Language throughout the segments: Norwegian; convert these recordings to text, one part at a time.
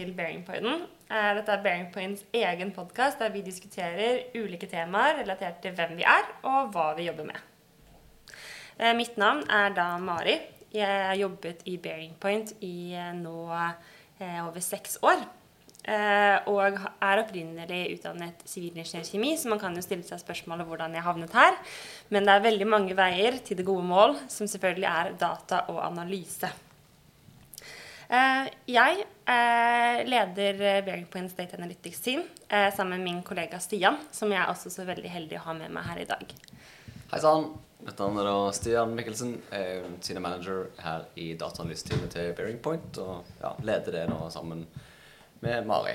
til Bearingpointen. Eh, Dette er Bearingpoints egen podkast der vi diskuterer ulike temaer relatert til hvem vi er, og hva vi jobber med. Eh, Mitt navn er da Mari. Jeg har jobbet i Bearingpoint i eh, nå over seks år. Og er opprinnelig utdannet sivilingeniørkjemi, så man kan jo stille seg spørsmålet hvordan jeg havnet her. Men det er veldig mange veier til det gode mål, som selvfølgelig er data og analyse. Eh, Jeg eh, leder Bearingpoint Bearing Points Data Analytics Team eh, sammen med min kollega Stian, som jeg er også så veldig heldig å ha med meg her i dag. Hei sann. Navn er da Stian Mikkelsen. Jeg er senior manager her i dataanalyseteamet til Bearing Point. Og ja, leder det nå sammen med Mari.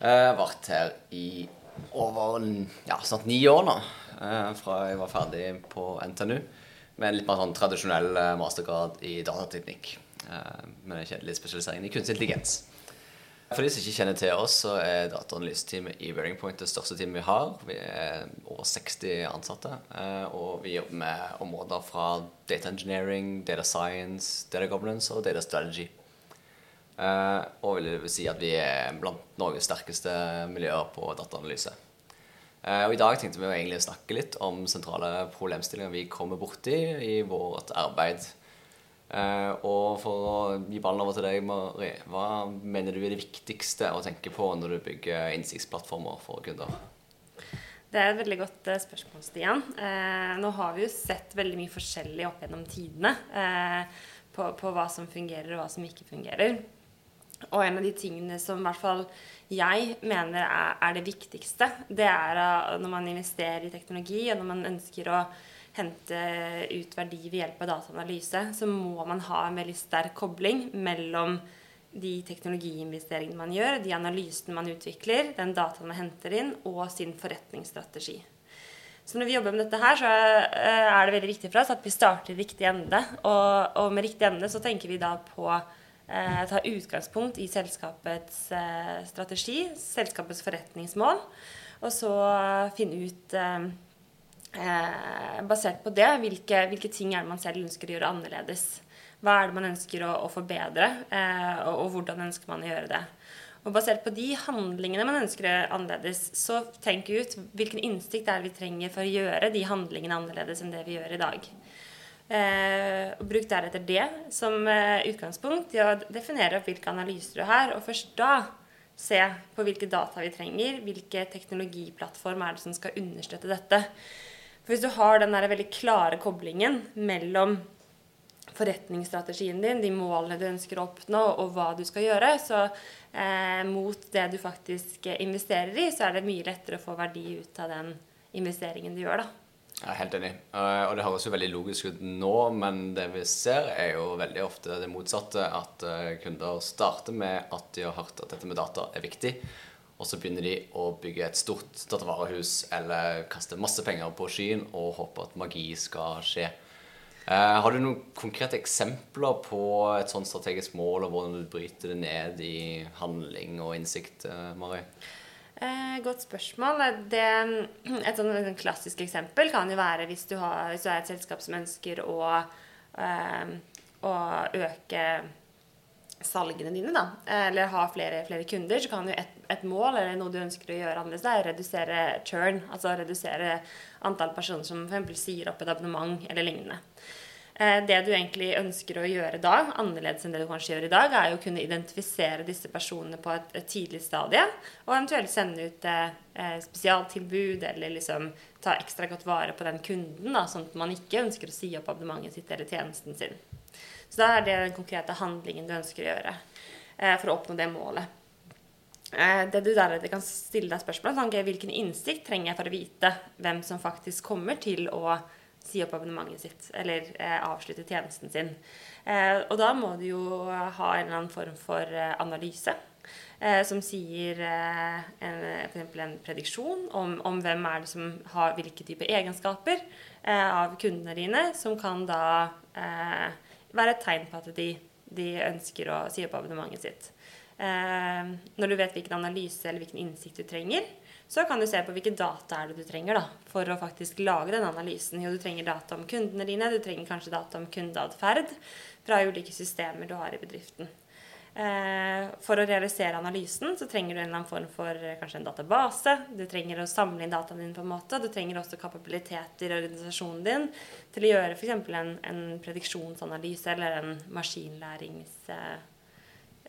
Jeg har vært her i over ja, snart ni år nå. eh, Fra jeg var ferdig på NTNU med en litt mer sånn tradisjonell eh, mastergrad i datateknikk. Eh, Med en kjedelig spesialisering i kunstig intelligens. For de som ikke kjenner til oss, så er dataanalyseteamet i Wearing Point det største teamet vi har. Vi er over 60 ansatte, eh, og vi jobber med områder fra data engineering, data science, data governance og data strategy. Eh, Og vil det si at vi er blant Norges sterkeste miljøer på dataanalyse. Og I dag tenkte vi å snakke litt om sentrale problemstillinger vi kommer borti i vårt arbeid. Eh, og for å gi ballen over til deg, Mari, hva mener du er det viktigste å tenke på når du bygger innsiktsplattformer for kunder? Det er et veldig godt eh, spørsmål, Stian. Eh, nå har vi jo sett veldig mye forskjellig opp gjennom tidene på, på hva som fungerer og hva som ikke fungerer. Og en av de tingene som i hvert fall jeg mener er, er det viktigste, det er når man investerer i teknologi, og når man ønsker å hente ut verdi ved hjelp av dataanalyse, så må man ha en veldig sterk kobling mellom de teknologiinvesteringene man gjør, de analysene man utvikler, den dataen man henter inn, og sin forretningsstrategi. Så når vi jobber med dette her, så eh, er det veldig viktig for oss at vi starter i riktig ende. Og, og med riktig ende så tenker vi da på eh, ta utgangspunkt i selskapets eh, strategi, selskapets forretningsmål, og så finne ut eh, eh, basert på det hvilke, hvilke ting er det man selv ønsker å gjøre annerledes. Hva er det man ønsker å, å forbedre, eh, og, og hvordan ønsker man å gjøre det. Og basert på de handlingene man ønsker å gjøre annerledes, så tenk ut hvilken innsikt er det vi trenger for å gjøre de handlingene annerledes enn det vi gjør i dag. Eh, og Bruk deretter det som eh, utgangspunkt i å definere opp hvilke analyser du har, og først da se på hvilke data vi trenger, hvilke teknologiplattform er det som skal understøtte dette. For hvis du har den der veldig klare koblingen mellom forretningsstrategien din, de målene du ønsker å oppnå, og hva du skal gjøre, så eh, mot det du faktisk investerer i, så er det mye lettere å få verdi ut av den investeringen du gjør, da. Jeg er helt enig. Eh, Og det høres jo veldig logisk ut nå, men det vi ser, er jo veldig ofte det motsatte. At eh, kunder starter med at de har hørt at dette med data er viktig. Og så begynner de å bygge et stort datavarehus eller kaste masse penger på skyen og håpe at magi skal skje. Eh, har du noen konkrete eksempler på et sånt strategisk mål, og hvordan du bryter det ned i handling og innsikt, eh, Mari? Eh, godt spørsmål. Det, et sånn, klassisk eksempel kan jo være hvis du, har, hvis du er et selskap som ønsker å, å øke salgene dine, da, eller ha flere, flere kunder, så kan jo et, et mål eller noe du ønsker å gjøre annerledes, det er å redusere churn. Altså redusere antall personer som f.eks. sier opp et abonnement eller lignende. Eh, Det du egentlig ønsker å gjøre da, annerledes enn det du kanskje gjør i dag, er jo å kunne identifisere disse personene på et, et tidlig stadie, og eventuelt sende ut eh, eh, spesialtilbud eller liksom ta ekstra godt vare på den kunden, da, sånn at man ikke ønsker å si opp abonnementet sitt eller tjenesten sin. Så da er det den konkrete handlingen du ønsker å gjøre eh, for å oppnå det målet. Eh, Det du deretter kan stille deg spørsmål om, er hvilken innsikt trenger jeg for å vite hvem som faktisk kommer til å si opp abonnementet sitt eller eh, avslutte tjenesten sin. Eh, og da må du jo ha en eller annen form for eh, analyse eh, som sier eh, en, en prediksjon om, om hvem er det som har hvilke typer egenskaper av kundene dine, som kan da være et tegn på at de, de ønsker å si opp abonnementet sitt. Eh, når du vet hvilken analyse eller hvilken innsikt du trenger, så kan du se på hvilke data er det du trenger da, for å faktisk lage den analysen. Jo, du trenger data om kundene dine, du trenger kanskje data om kundeatferd fra ulike systemer du har i bedriften. Eh, for å realisere analysen så trenger du en eller annen form for eh, kanskje en database. Du trenger å samle inn dataene dine på en måte. Du trenger også kapabiliteter i organisasjonen din til å gjøre f.eks. En, en prediksjonsanalyse eller en maskinlærings...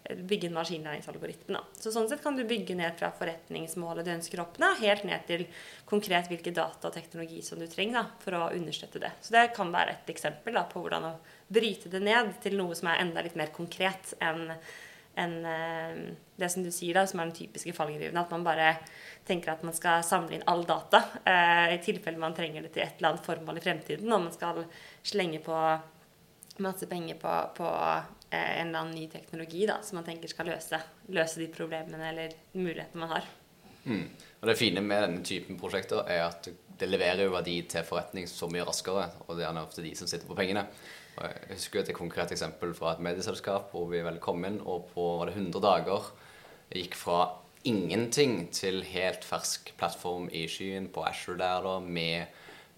Bygge en maskinlæringsalgoritme. Så sånn sett kan du bygge ned fra forretningsmålet du ønsker å oppnå, helt ned til konkret hvilke data og teknologi som du trenger da, for å understøtte det. Så det kan være et eksempel da, på hvordan å bryte det ned til noe som er enda litt mer konkret enn enn eh, det som du sier, da, som er den typiske fallgruven. At man bare tenker at man skal samle inn all data eh, i tilfelle man trenger det til et eller annet formål i fremtiden. Og man skal slenge på masse penger på, på en eller annen ny teknologi da, som man tenker skal løse, løse de problemene eller mulighetene man har. Mm. Og Det fine med denne typen prosjekter er at det leverer jo verdi til forretning så mye raskere. Og det er ofte de som sitter på pengene. Og jeg husker et konkret eksempel fra et medieselskap hvor vi vel kom inn, og på var det 100 dager gikk fra ingenting til helt fersk plattform i skyen på Asher der da, med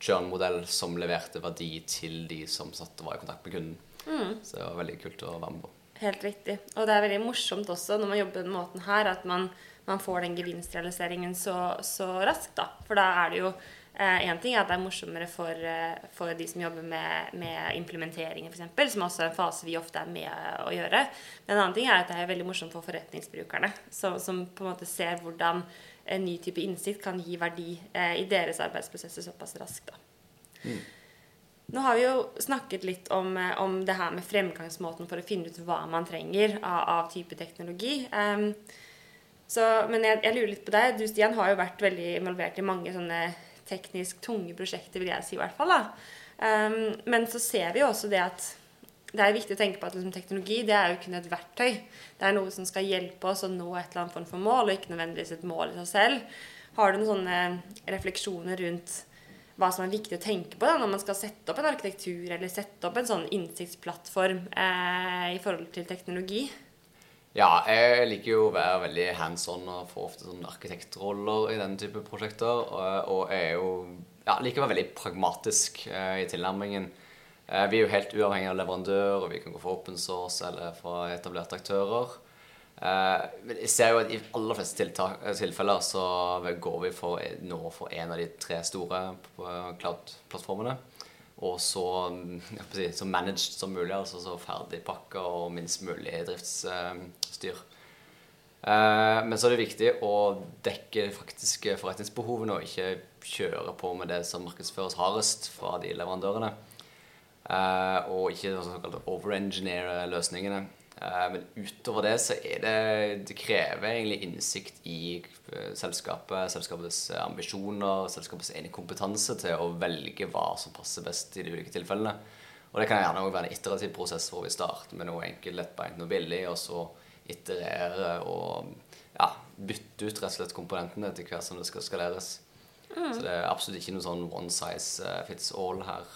churn-modell som leverte verdi til de som satt og var i kontakt med kunden. Mm. Så det var veldig kult å være med på. Helt riktig. Og det er veldig morsomt også når man jobber på den måten her, at man, man får den gevinstrealiseringen så, så, raskt. da. For da er det jo Én eh, ting er at det er morsommere for, eh, for de som jobber med, med implementering, f.eks., som også er en fase vi ofte er med å gjøre. Men en annen ting er at det er veldig morsomt for forretningsbrukerne, som, som på en måte ser hvordan en ny type innsikt kan gi verdi eh, i deres arbeidsprosesser såpass raskt. da. Mm. Nå har vi jo snakket litt om, eh, om, det her med fremgangsmåten for å finne ut hva man trenger av, av type teknologi. Um, så, men jeg, jeg, lurer litt på deg. Du Stian har jo vært veldig involvert i mange sånne teknisk tunge prosjekter, vil jeg si i hvert fall. Um, men så ser vi jo også det at det er viktig å tenke på at liksom, teknologi det er jo kun et verktøy. Det er noe som skal hjelpe oss å nå et eller annet form for mål, og ikke nødvendigvis et mål i seg selv. Har du noen sånne refleksjoner rundt hva som er viktig å tenke på da, når man skal sette opp en arkitektur eller sette opp en sånn innsiktsplattform eh, i forhold til teknologi? Ja, jeg liker jo å være veldig hands on og få ofte sånn arkitektroller i denne type prosjekter. Og, og er jo ja, liker å være veldig pragmatisk eh, i tilnærmingen. Eh, vi er jo helt uavhengig av leverandør, og vi kan gå for open source eller fra etablerte aktører. Eh, men jeg ser jo at i aller fleste tiltak, eh, tilfeller så går vi for, nå for en av de tre store cloud-plattformene. Og så, si, så managed som mulig, altså så ferdigpakka og minst mulig driftsstyr. Eh, men så er det viktig å dekke de faktiske forretningsbehovene og ikke kjøre på med det som markedsføres hardest fra de leverandørene. Og ikke overengineere løsningene. Eh, men utover det så er det Det krever egentlig innsikt i eh, selskapet, selskapets ambisjoner, selskapets egen kompetanse til å velge hva som passer best i de ulike tilfellene. Og det kan gjerne også være en iterativ prosess hvor vi starter med noe enkelt, lettbeint, noe billig, og så iterere og ja, bytte ut rett og slett komponentene etter hvert som det skal skaleres. Mm. Så det er absolutt ikke noe sånn one size eh, fits all her.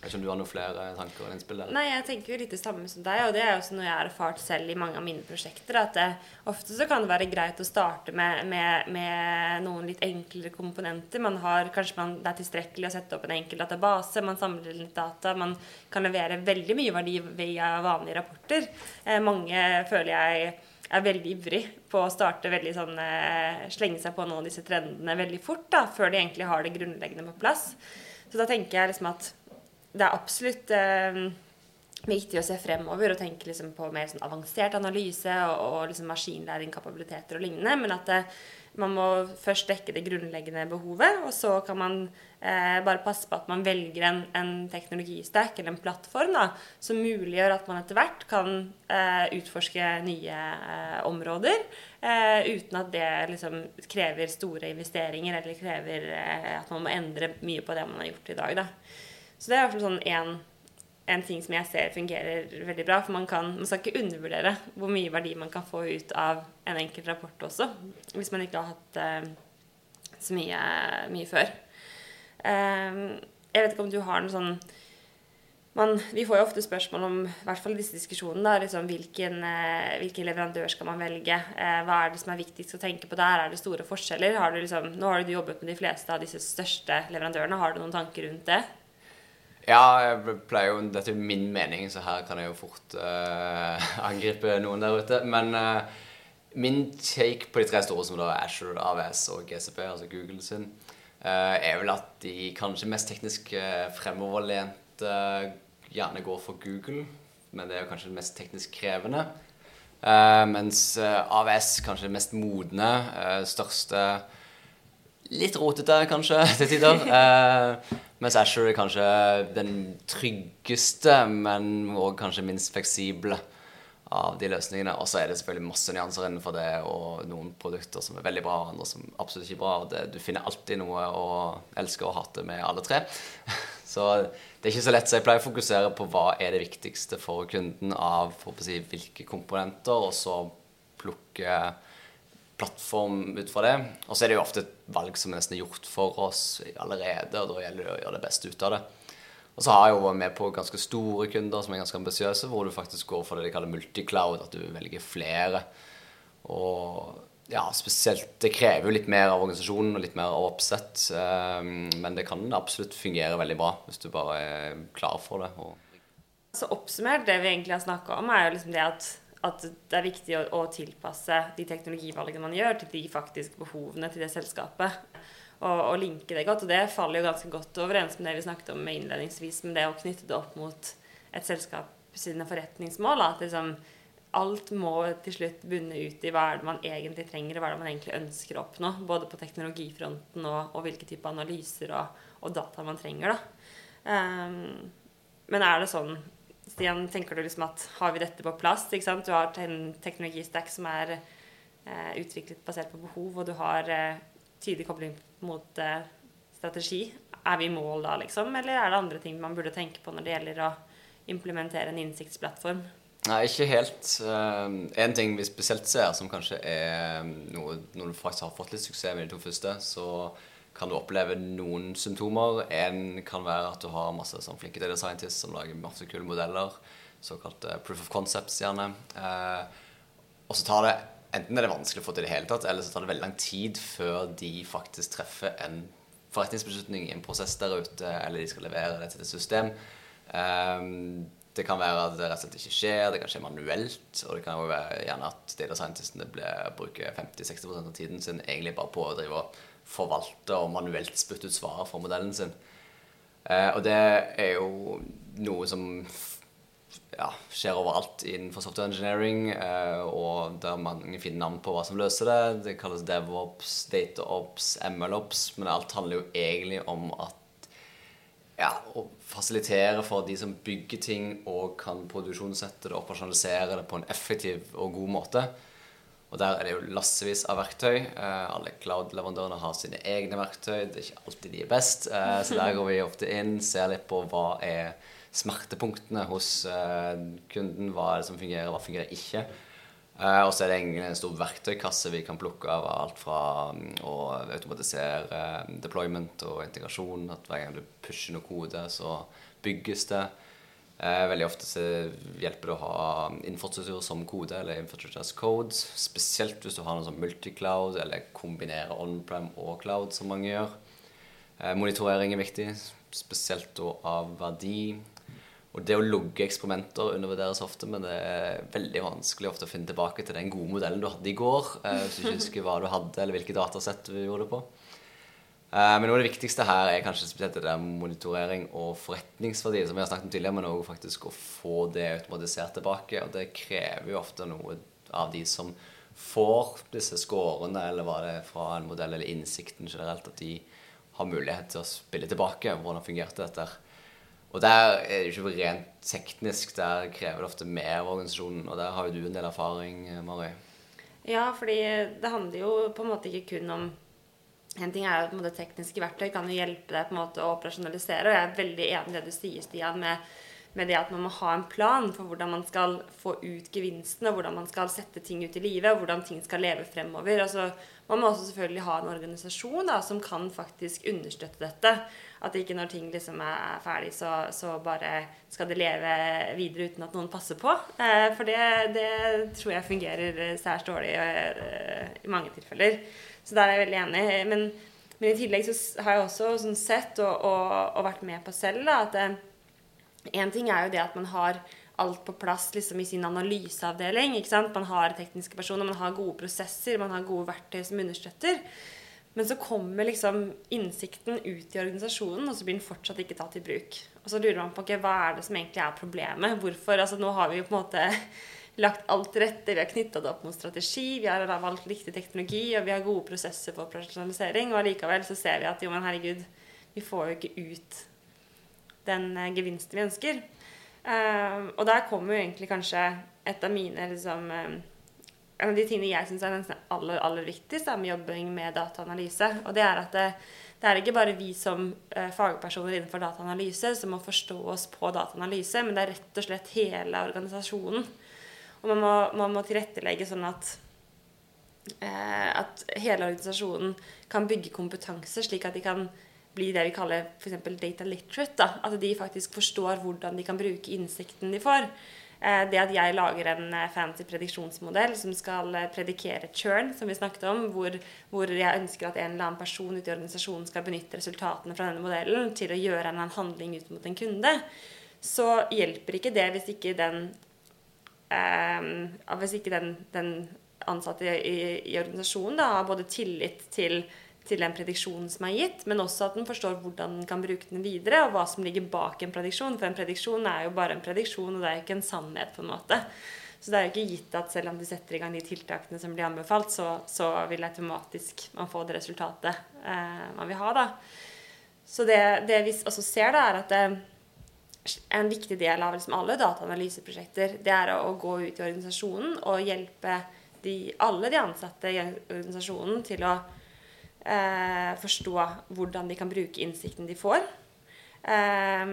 Jeg ikke om du har noen flere tanker og innspill Nei, jeg tenker jo litt det samme som deg, og det er jo også noe jeg har erfart selv i mange av mine prosjekter. At det, ofte så kan det være greit å starte med, med, med noen litt enklere komponenter. Man har, kanskje man, det er tilstrekkelig å sette opp en enkel database, man samler litt data. Man kan levere veldig mye verdi via vanlige rapporter. Eh, mange føler jeg er veldig ivrig på å starte veldig sånn eh, Slenge seg på noen av disse trendene veldig fort, da, før de egentlig har det grunnleggende på plass. Så da tenker jeg liksom at det er absolutt eh, viktig å se fremover og tenke liksom på mer sånn avansert analyse og, og liksom maskinlæring, kapabiliteter og lignende. Men at eh, man må først dekke det grunnleggende behovet, og så kan man eh, bare passe på at man velger en, en teknologistack eller en plattform da, som muliggjør at man etter hvert kan eh, utforske nye eh, områder eh, uten at det liksom krever store investeringer eller krever at man må endre mye på det man har gjort i dag. Da. Så det er i hvert fall sånn en, en, ting som jeg ser fungerer veldig bra. For man, kan, man skal ikke undervurdere hvor mye verdi man kan få ut av en enkelt rapport også. Hvis man ikke har hatt uh, så mye, mye før. Uh, jeg vet ikke om du har noe sånn man, vi får jo ofte spørsmål om i hvert fall disse diskusjonene, liksom, hvilken, eh, hvilken, leverandør skal man velge? Hva er det som er viktigst å tenke på der? Er det store forskjeller? Har du, liksom, nå har du jobbet med de fleste av disse største leverandørene. Har du noen tanker rundt det? Ja, jeg pleier jo Dette er jo min mening, så her kan jeg jo fort uh, angripe noen der ute. Men uh, min take på de tre store, som da er Asher, AVS og GCP, altså Google sin, uh, er vel at de kanskje mest teknisk fremoverlente gjerne går for Google. Men det er jo kanskje det mest teknisk krevende. mens AVS kanskje det mest modne, største Litt rotete, kanskje, til tider. Eh, mens Asher er kanskje den tryggeste, men òg kanskje minst fleksible av de løsningene. Og så er det selvfølgelig masse nyanser innenfor det, og noen produkter som er veldig bra, andre som absolutt ikke er bra. Det, du finner alltid noe å elske og hate med alle tre. Så det er ikke så lett. Så jeg pleier å fokusere på hva er det viktigste for kunden av si, hvilke komponenter, og så plukke plattform ut fra det. Og så er det jo ofte et valg som nesten er gjort for oss allerede, og da gjelder det å gjøre det beste ut av det. Og så har jeg jo vært med på ganske store kunder som er ganske ambisiøse, hvor du faktisk går for det de kaller multicloud, at du velger flere. Og ja, spesielt Det krever jo litt mer av organisasjonen og litt mer av oppsett. Ehm, men det kan absolutt fungere veldig bra hvis du bare er klar for det. Så oppsummert, det vi egentlig har snakka om, er jo liksom det at at det er viktig å, å, tilpasse de teknologivalgene man gjør, til de faktiske behovene til det selskapet. Og, og, linke det godt. Og det faller jo ganske godt overens med det vi snakket om innledningsvis, med det å knytte det opp mot et selskap sine forretningsmål. At liksom, alt må til slutt bunne ut i hva er det man egentlig trenger, og hva er det man egentlig ønsker å oppnå. Både på teknologifronten og, og hvilke type analyser og, og, data man trenger. Um, men er det sånn Stian, tenker du liksom at har vi dette på plass? ikke sant? Du har en teknologistack som er eh, utviklet basert på behov, og du har eh, tydelig kobling mot eh, strategi. Er vi i mål da, liksom? Eller er det andre ting man burde tenke på når det gjelder å implementere en innsiktsplattform? Nei, ikke helt. Én en ting vi spesielt ser, som kanskje er noe når du faktisk har fått litt suksess med de to første, så kan du oppleve noen symptomer. En kan være at du har masse sånn flinke data scientists som lager masse kule modeller. Såkalte proof of concepts, gjerne. Eh, og så tar det Enten er det vanskelig å få til i det hele tatt, eller så tar det veldig lang tid før de faktisk treffer en forretningsbeslutning i en prosess der ute, eller de skal levere det til et system. Eh, det kan være at det rett og slett ikke skjer, det kan skje manuelt. Og det kan jo være gjerne at data scientistene bruker 50-60% av tiden sin egentlig bare på å drive og forvalte og manuelt spytte ut svaret for modellen sin. Eh, og det er jo noe som ja, skjer overalt innenfor software engineering, eh, og der mange finner navn på hva som løser det. Det kalles DevOps, DataOps, MLOps, men alt handler jo egentlig om at ja, å fasilitere for de som bygger ting og kan produksjonssette det og operasjonalisere det på en effektiv og god måte. Og der er det jo lassevis av verktøy. Eh, alle cloud-leverandørene har sine egne verktøy. Det er ikke alltid de er best. Eh, så der går vi ofte inn, ser litt på hva er smertepunktene hos eh, kunden. Hva er det som fungerer, hva fungerer ikke. Og så er det egentlig en stor verktøykasse vi kan plukke av alt fra um, å automatisere eh, deployment og integrasjon. At hver gang du pusher noe kode, så bygges det. Eh, veldig ofte så hjelper det å ha infrastruktur som kode eller infrastructure as code. Spesielt hvis du har noe som multicloud eller kombinerer on-prem og cloud, som mange gjør. Eh, monitorering er viktig, spesielt av verdi. Og det å logge eksperimenter undervurderes ofte, men det er veldig vanskelig ofte å finne tilbake til den gode modellen du hadde i går. Eh, hvis du ikke husker hva du hadde, eller hvilke datasett du gjorde det på. Eh, men noe av det viktigste her er kanskje spesielt det der monitorering og forretningsverdi, som vi har snakket om tidligere, men òg faktisk å få det automatisert tilbake. Og det krever jo ofte noe av de som får disse skårene, eller hva det er fra en modell, eller innsikten generelt, at de har mulighet til å spille tilbake. Hvordan fungerte dette? Og der er det ikke rent teknisk, der krever det ofte mer av organisasjonen. Og der har jo du en del erfaring, Mari. Ja, fordi det handler jo på en måte ikke kun om en ting er jo at Tekniske verktøy kan jo hjelpe deg på en måte å operasjonalisere. Og jeg er veldig enig i det du sier, Stian, med, med, det at man må ha en plan for hvordan man skal få ut gevinsten, og hvordan man skal sette ting ut i livet, og hvordan ting skal leve fremover. Altså, man må også selvfølgelig ha en organisasjon da, som kan faktisk understøtte dette. At ikke når ting liksom er ferdig, så, så, bare skal det leve videre uten at noen passer på. Eh, for det, det, tror jeg fungerer særs dårlig eh, i mange tilfeller. Så der er jeg veldig enig. Men, men i tillegg så har jeg også sånn sett og, og, og, vært med på selv da, at En ting er jo det at man har alt på plass liksom, i sin analyseavdeling. ikke sant? Man har tekniske personer, man har gode prosesser, man har gode verktøy som understøtter. Men så kommer liksom innsikten ut i organisasjonen, og så blir den fortsatt ikke tatt i bruk. Og så lurer man på okay, hva er det som egentlig er problemet. Hvorfor? Altså Nå har vi jo på en måte lagt alt til rette. Vi har knytta det opp mot strategi, vi har valgt riktig teknologi, og vi har gode prosesser for profesjonalisering, Og allikevel så ser vi at jo, men herregud, vi får jo ikke ut den eh, gevinsten vi ønsker. Uh, og der kommer jo egentlig kanskje et av mine liksom, uh, En av de tingene jeg syns er nesten aller, aller viktigst er med jobbing med dataanalyse. Og det er at det, det er ikke bare vi som fagpersoner innenfor dataanalyse som må forstå oss på dataanalyse, men det er rett og slett hele organisasjonen. Og man må, man må tilrettelegge sånn at at hele organisasjonen kan bygge kompetanse, slik at de kan bli det vi kaller f.eks. data literate. Da. At de faktisk forstår hvordan de kan bruke innsikten de får. Eh, det at jeg lager en eh, fancy prediksjonsmodell som skal eh, predikere churn, som vi snakket om, hvor, hvor, jeg ønsker at en eller annen person ute i organisasjonen skal benytte resultatene fra denne modellen til å gjøre en eller annen handling ut mot en kunde, så hjelper ikke det hvis ikke den, eh, hvis ikke den, den ansatte i, i, organisasjonen da, har både tillit til til den prediksjonen som er gitt, men også at den forstår hvordan den kan bruke den videre, og hva som ligger bak en prediksjon. For en prediksjon er jo bare en prediksjon, og det er ikke en sannhet, på en måte. Så det er jo ikke gitt at selv om du setter i gang de tiltakene som blir anbefalt, så, så vil automatisk man få det resultatet eh, man vil ha, da. Så det, det vi også ser, da, er at det, en viktig del av liksom alle dataanalyseprosjekter, det er å, å gå ut i organisasjonen og hjelpe de, alle de ansatte i organisasjonen til å eh, forstå hvordan de kan bruke innsikten de får. Eh,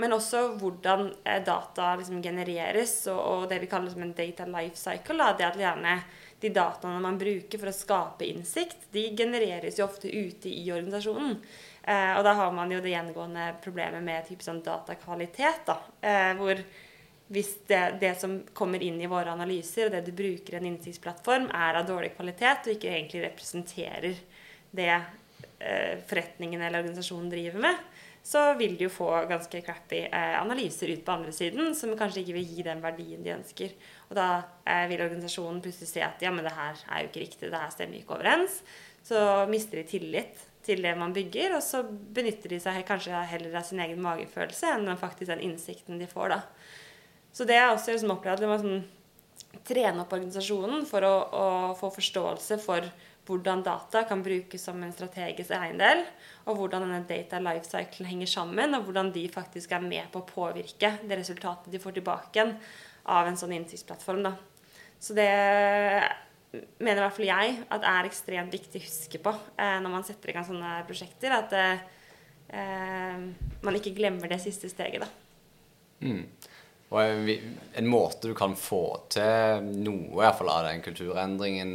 men også hvordan eh, data liksom genereres, og, og, det vi kaller en data life cycle. Da, det at gjerne de dataene man bruker for å skape innsikt, de genereres jo ofte ute i organisasjonen. Eh, og da har man jo det gjengående problemet med type sånn datakvalitet. Da, eh, hvor hvis det, det, som kommer inn i våre analyser, og det du bruker i en innsiktsplattform, er av dårlig kvalitet og ikke egentlig representerer det eh, forretningen eller organisasjonen driver med, så vil de jo få ganske crappy eh, analyser ut på andre siden som kanskje ikke vil gi den verdien de ønsker. Og da eh, vil organisasjonen plutselig se at ja, men det her er jo ikke riktig, det her stemmer ikke overens. Så mister de tillit til det man bygger, og så benytter de seg kanskje heller av sin egen magefølelse enn faktisk den innsikten de får, da. Så det er også liksom opplevd at man sånn, trene opp organisasjonen for å, å få forståelse for hvordan data kan brukes som en strategisk eiendel, og hvordan denne data life cycle henger sammen, og hvordan de faktisk er med på å påvirke det resultatet de får tilbake av en sånn innsiktsplattform. Da. Så det mener i hvert fall jeg at er ekstremt viktig å huske på eh, når man setter i gang sånne prosjekter. At eh, man ikke glemmer det siste steget, da. Mm. Og en, en, måte du kan få til noe i hvert fall av den kulturendringen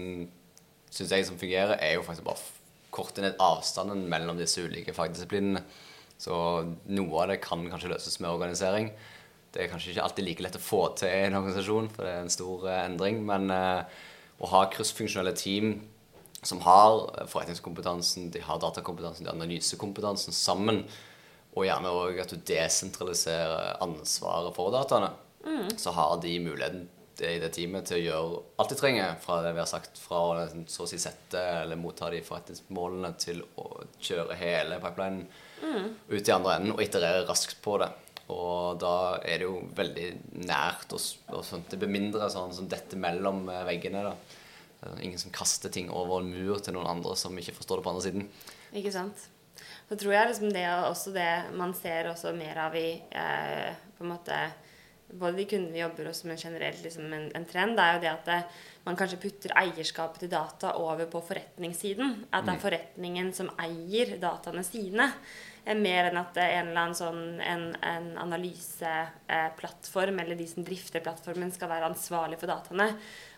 syns jeg som fungerer, er jo faktisk bare korte ned avstanden mellom disse ulike fagdisiplinene. Så noe av det kan kanskje løses med organisering. Det er kanskje ikke alltid like lett å få til i en organisasjon, for det er en stor uh, endring. Men uh, å ha kryssfunksjonelle team som har forretningskompetansen, de har datakompetansen, de har analysekompetansen sammen, og gjerne òg at du desentraliserer ansvaret for dataene, mm. så har de muligheten det i det teamet til å gjøre alt de trenger, fra det vi har sagt, fra å så å si sette eller motta de forretningsmålene til å kjøre hele pipelinen mm. ut i andre enden og iterere raskt på det. Og da er det jo veldig nært, og, og sånt. det blir mindre sånn som dette mellom eh, veggene. da. Ingen som kaster ting over en mur til noen andre som ikke forstår det på andre siden. Ikke sant. Så tror jeg liksom det er også det man ser også mer av i eh, på en måte både de kundene vi jobber hos, men generelt liksom en, en, trend, er jo det at det, man kanskje putter eierskapet til data over på forretningssiden. At det er mm. forretningen som eier dataene sine. Mer enn at en eller annen sånn en, en analyseplattform eller de som drifter plattformen, skal være ansvarlig for dataene.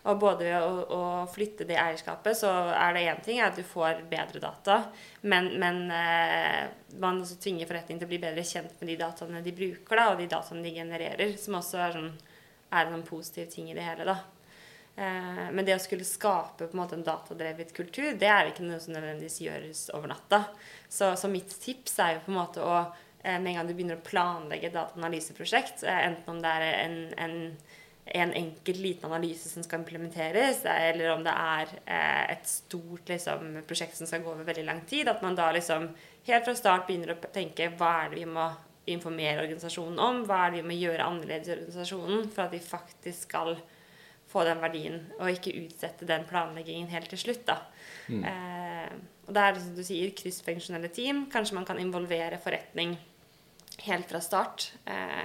Og både ved å, å flytte det eierskapet, så er det én ting at du får bedre data, men, men eh, man også tvinger forretningen til å bli bedre kjent med de dataene de bruker, da, og de dataene de genererer, som også er, sånn, er en positiv ting i det hele. da. Eh, men det å skulle skape på en måte en datadrevet kultur, det er ikke noe som nødvendigvis gjøres over natta. Så, så, mitt tips er jo på en måte å eh, med en gang du begynner å planlegge et dataanalyseprosjekt, eh, enten om det er en, en, en enkelt liten analyse som skal implementeres, eller om det er et stort liksom, prosjekt som skal gå over veldig lang tid, at man da liksom helt fra start begynner å tenke hva er det vi må informere organisasjonen om, hva er det vi må gjøre annerledes i organisasjonen for at vi faktisk skal få den verdien, og ikke utsette den planleggingen helt til slutt. da. Mm. Eh, og det er som du sier, kryssfunksjonelle team. Kanskje man kan involvere forretning helt fra start. Eh,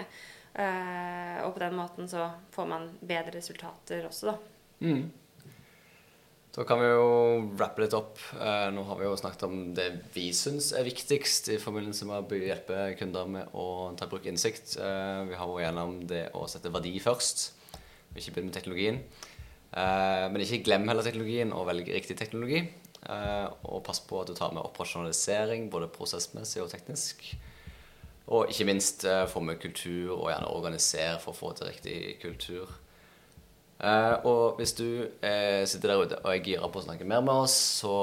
eh, og på den måten så får man bedre resultater også, da. Mm. Da kan vi jo rappe litt opp. Eh, nå har vi jo snakket om det vi syns er viktigst i forbindelse med å hjelpe kunder med å ta i bruk innsikt. Eh, vi har vært gjennom det å sette verdi først ikke begynn med teknologien. Uh, men ikke glem heller teknologien og velg riktig teknologi. Uh, og pass på at du tar med operasjonalisering, både prosessmessig og teknisk. Og ikke minst uh, få med kultur, og gjerne organisere for å få til riktig kultur. og hvis du sitter der ute og er gira på å snakke mer med oss, så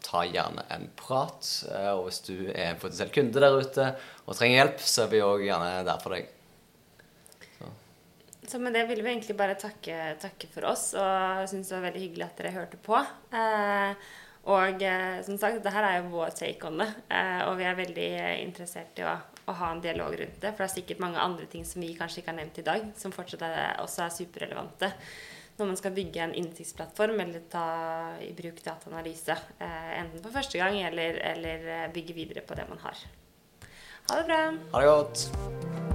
ta gjerne en prat. og hvis du er en potensiell kunde der ute og trenger hjelp, så er vi òg gjerne der for deg. Så med det vil vi egentlig bare takke, takke for oss, og syns det var veldig hyggelig at dere hørte på. Eh, og eh, som sagt, det her er jo vår take on det, eh, og vi er veldig interessert i å, å, ha en dialog rundt det. For det er sikkert mange andre ting som vi kanskje ikke har nevnt i dag, som fortsatt er, også er superrelevante når man skal bygge en innsiktsplattform eller ta i bruk dataanalyse. Eh, enten for første gang eller, eller bygge videre på det man har. Ha det bra. Ha det godt.